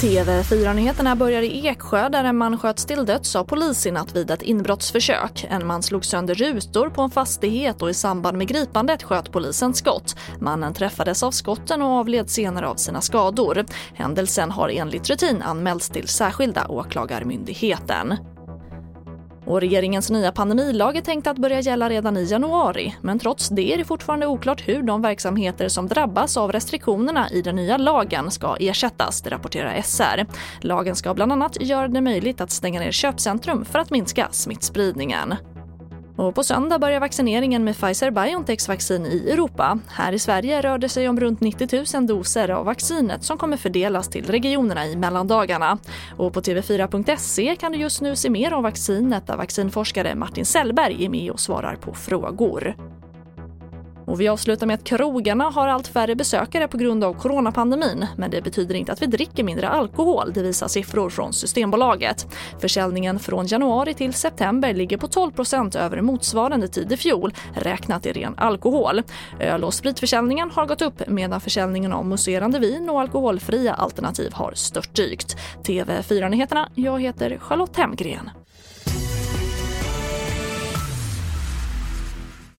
TV4-nyheterna börjar i Eksjö där en man sköts till döds av polis i natt vid ett inbrottsförsök. En man slog sönder rutor på en fastighet och i samband med gripandet sköt polisen skott. Mannen träffades av skotten och avled senare av sina skador. Händelsen har enligt rutin anmälts till särskilda åklagarmyndigheten. Och regeringens nya pandemilag är tänkt att börja gälla redan i januari. Men trots det är det fortfarande oklart hur de verksamheter som drabbas av restriktionerna i den nya lagen ska ersättas, det rapporterar SR. Lagen ska bland annat göra det möjligt att stänga ner köpcentrum för att minska smittspridningen. Och på söndag börjar vaccineringen med Pfizer-Biontechs vaccin i Europa. Här i Sverige rör det sig om runt 90 000 doser av vaccinet som kommer fördelas till regionerna i mellandagarna. Och på tv4.se kan du just nu se mer om vaccinet där vaccinforskare Martin Sellberg är med och svarar på frågor. Och vi avslutar med att krogarna har allt färre besökare på grund av coronapandemin. Men det betyder inte att vi dricker mindre alkohol, det visar siffror från Systembolaget. Försäljningen från januari till september ligger på 12% över motsvarande tid i fjol, räknat i ren alkohol. Öl och spritförsäljningen har gått upp medan försäljningen av mousserande vin och alkoholfria alternativ har störtdykt. TV4-nyheterna, jag heter Charlotte Hemgren.